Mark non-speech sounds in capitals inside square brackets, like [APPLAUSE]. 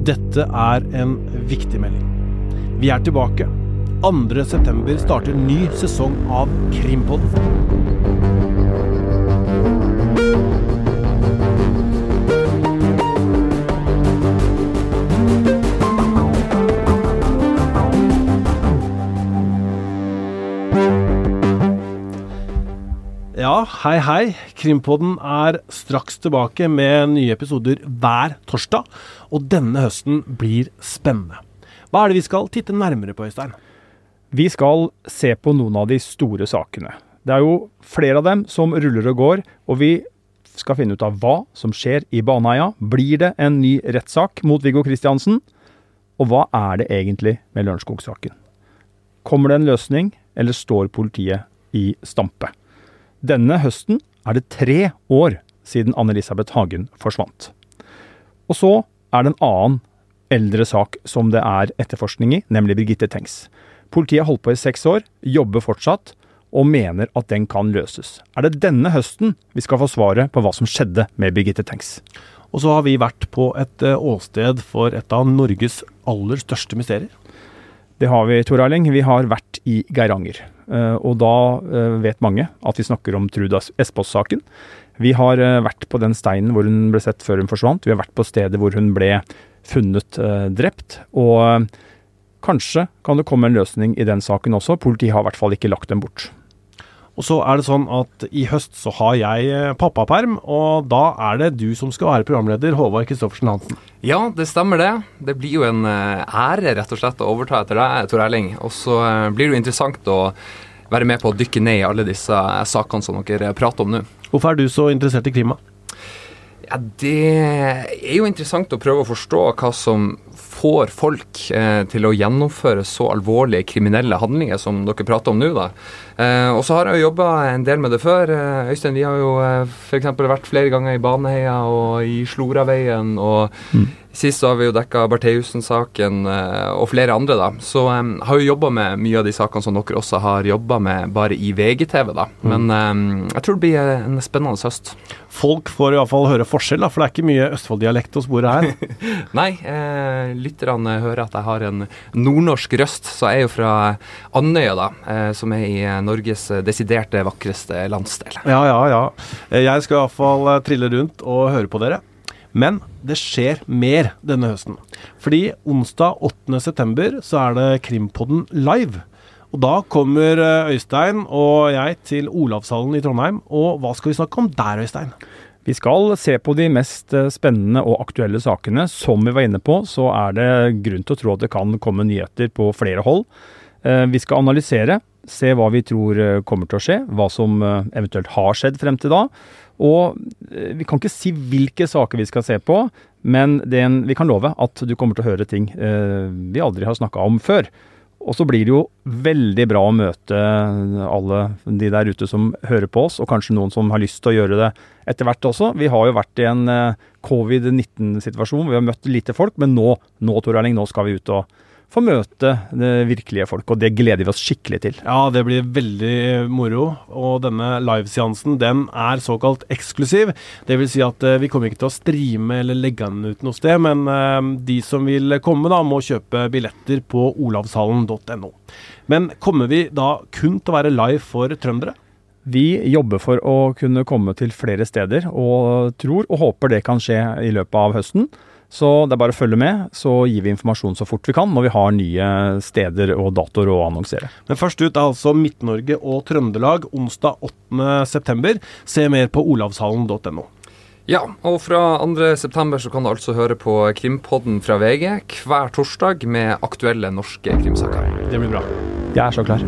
Dette er en viktig melding. Vi er tilbake. 2.9 starter ny sesong av Krimpodden. Ja, hei hei. Krimpodden er straks tilbake med nye episoder hver torsdag. Og denne høsten blir spennende. Hva er det vi skal titte nærmere på, Øystein? Vi skal se på noen av de store sakene. Det er jo flere av dem som ruller og går, og vi skal finne ut av hva som skjer i Baneheia. Blir det en ny rettssak mot Viggo Kristiansen? Og hva er det egentlig med Lørenskog-saken? Kommer det en løsning, eller står politiet i stampe? Denne høsten er det tre år siden Anne-Elisabeth Hagen forsvant. Og så er det en annen eldre sak som det er etterforskning i, nemlig Birgitte Tengs. Politiet har holdt på i seks år, jobber fortsatt, og mener at den kan løses. Er det denne høsten vi skal få svaret på hva som skjedde med Birgitte Tengs? Og så har vi vært på et eh, åsted for et av Norges aller største mysterier. Det har vi, Tor Erling. Vi har vært i Geiranger. Eh, Og da eh, vet mange at vi snakker om Trude Espås-saken. Vi har eh, vært på den steinen hvor hun ble sett før hun forsvant. Vi har vært på stedet hvor hun ble funnet drept. Og kanskje kan det komme en løsning i den saken også. Politiet har i hvert fall ikke lagt dem bort. Og så er det sånn at i høst så har jeg eh, pappaperm, og da er det du som skal være programleder, Håvard Kristoffersen Hansen. Ja, det stemmer det. Det blir jo en eh, ære rett og slett å overta etter deg, Tor Erling. Og så eh, blir det jo interessant å være med på å dykke ned i alle disse sakene som dere prater om nå. Hvorfor er du så interessert i klima? Ja, Det er jo interessant å prøve å forstå hva som får folk eh, til å gjennomføre så alvorlige kriminelle handlinger som dere prater om nå. da. Eh, og så har jeg jo jobba en del med det før. Eh, Øystein, vi har jo eh, f.eks. vært flere ganger i Baneheia og i Sloraveien. og Sist så har vi jo dekka Bertheussen-saken eh, og flere andre, da. Så um, har jo jobba med mye av de sakene som dere også har jobba med bare i VGTV, da. Men um, jeg tror det blir en spennende høst. Folk får iallfall høre forskjell, da, for det er ikke mye Østfold-dialekt hos bordet her. [LAUGHS] Nei, eh, lytterne hører at jeg har en nordnorsk røst, så jeg er jo fra Andøya, da. Eh, som er i Norges desidert vakreste landsdel. Ja, ja, ja. Jeg skal iallfall trille rundt og høre på dere. Men det skjer mer denne høsten. Fordi onsdag 8.9 så er det Krimpodden live. Og da kommer eh, Øystein og jeg til Olavshallen i Trondheim. Og hva skal vi snakke om der, Øystein? Vi skal se på de mest eh, spennende og aktuelle sakene. Som vi var inne på, så er det grunn til å tro at det kan komme nyheter på flere hold. Eh, Vi skal analysere, se hva vi tror eh, kommer til å skje, hva som eh, eventuelt har skjedd frem til da. Og eh, vi kan ikke si hvilke saker vi skal se på, men en, vi kan love at du kommer til å høre ting vi aldri har snakka om før. Og så blir det jo veldig bra å møte alle de der ute som hører på oss, og kanskje noen som har lyst til å gjøre det etter hvert også. Vi har jo vært i en eh, covid-19-situasjon, vi har møtt lite folk, men nå, nå Tor Erling, nå skal vi ut og få møte det virkelige folk, og det gleder vi oss skikkelig til. Ja, det blir veldig moro. Og denne liveseansen den er såkalt eksklusiv. Det vil si at eh, vi kommer ikke til å streame eller legge den ut noe sted, men eh, de som vil komme, da, må kjøpe billetter på olavshallen.no. Men kommer vi da kun til å være live for trøndere? Vi jobber for å kunne komme til flere steder, og tror og håper det kan skje i løpet av høsten. Så det er bare å følge med, så gir vi informasjon så fort vi kan når vi har nye steder og datoer å annonsere. Men først ut er altså Midt-Norge og Trøndelag onsdag 8.9. Se mer på olavshallen.no. Ja, og fra 2.9. så kan du altså høre på Krimpodden fra VG hver torsdag med aktuelle norske krimsaker. Det blir bra. Jeg er så klar.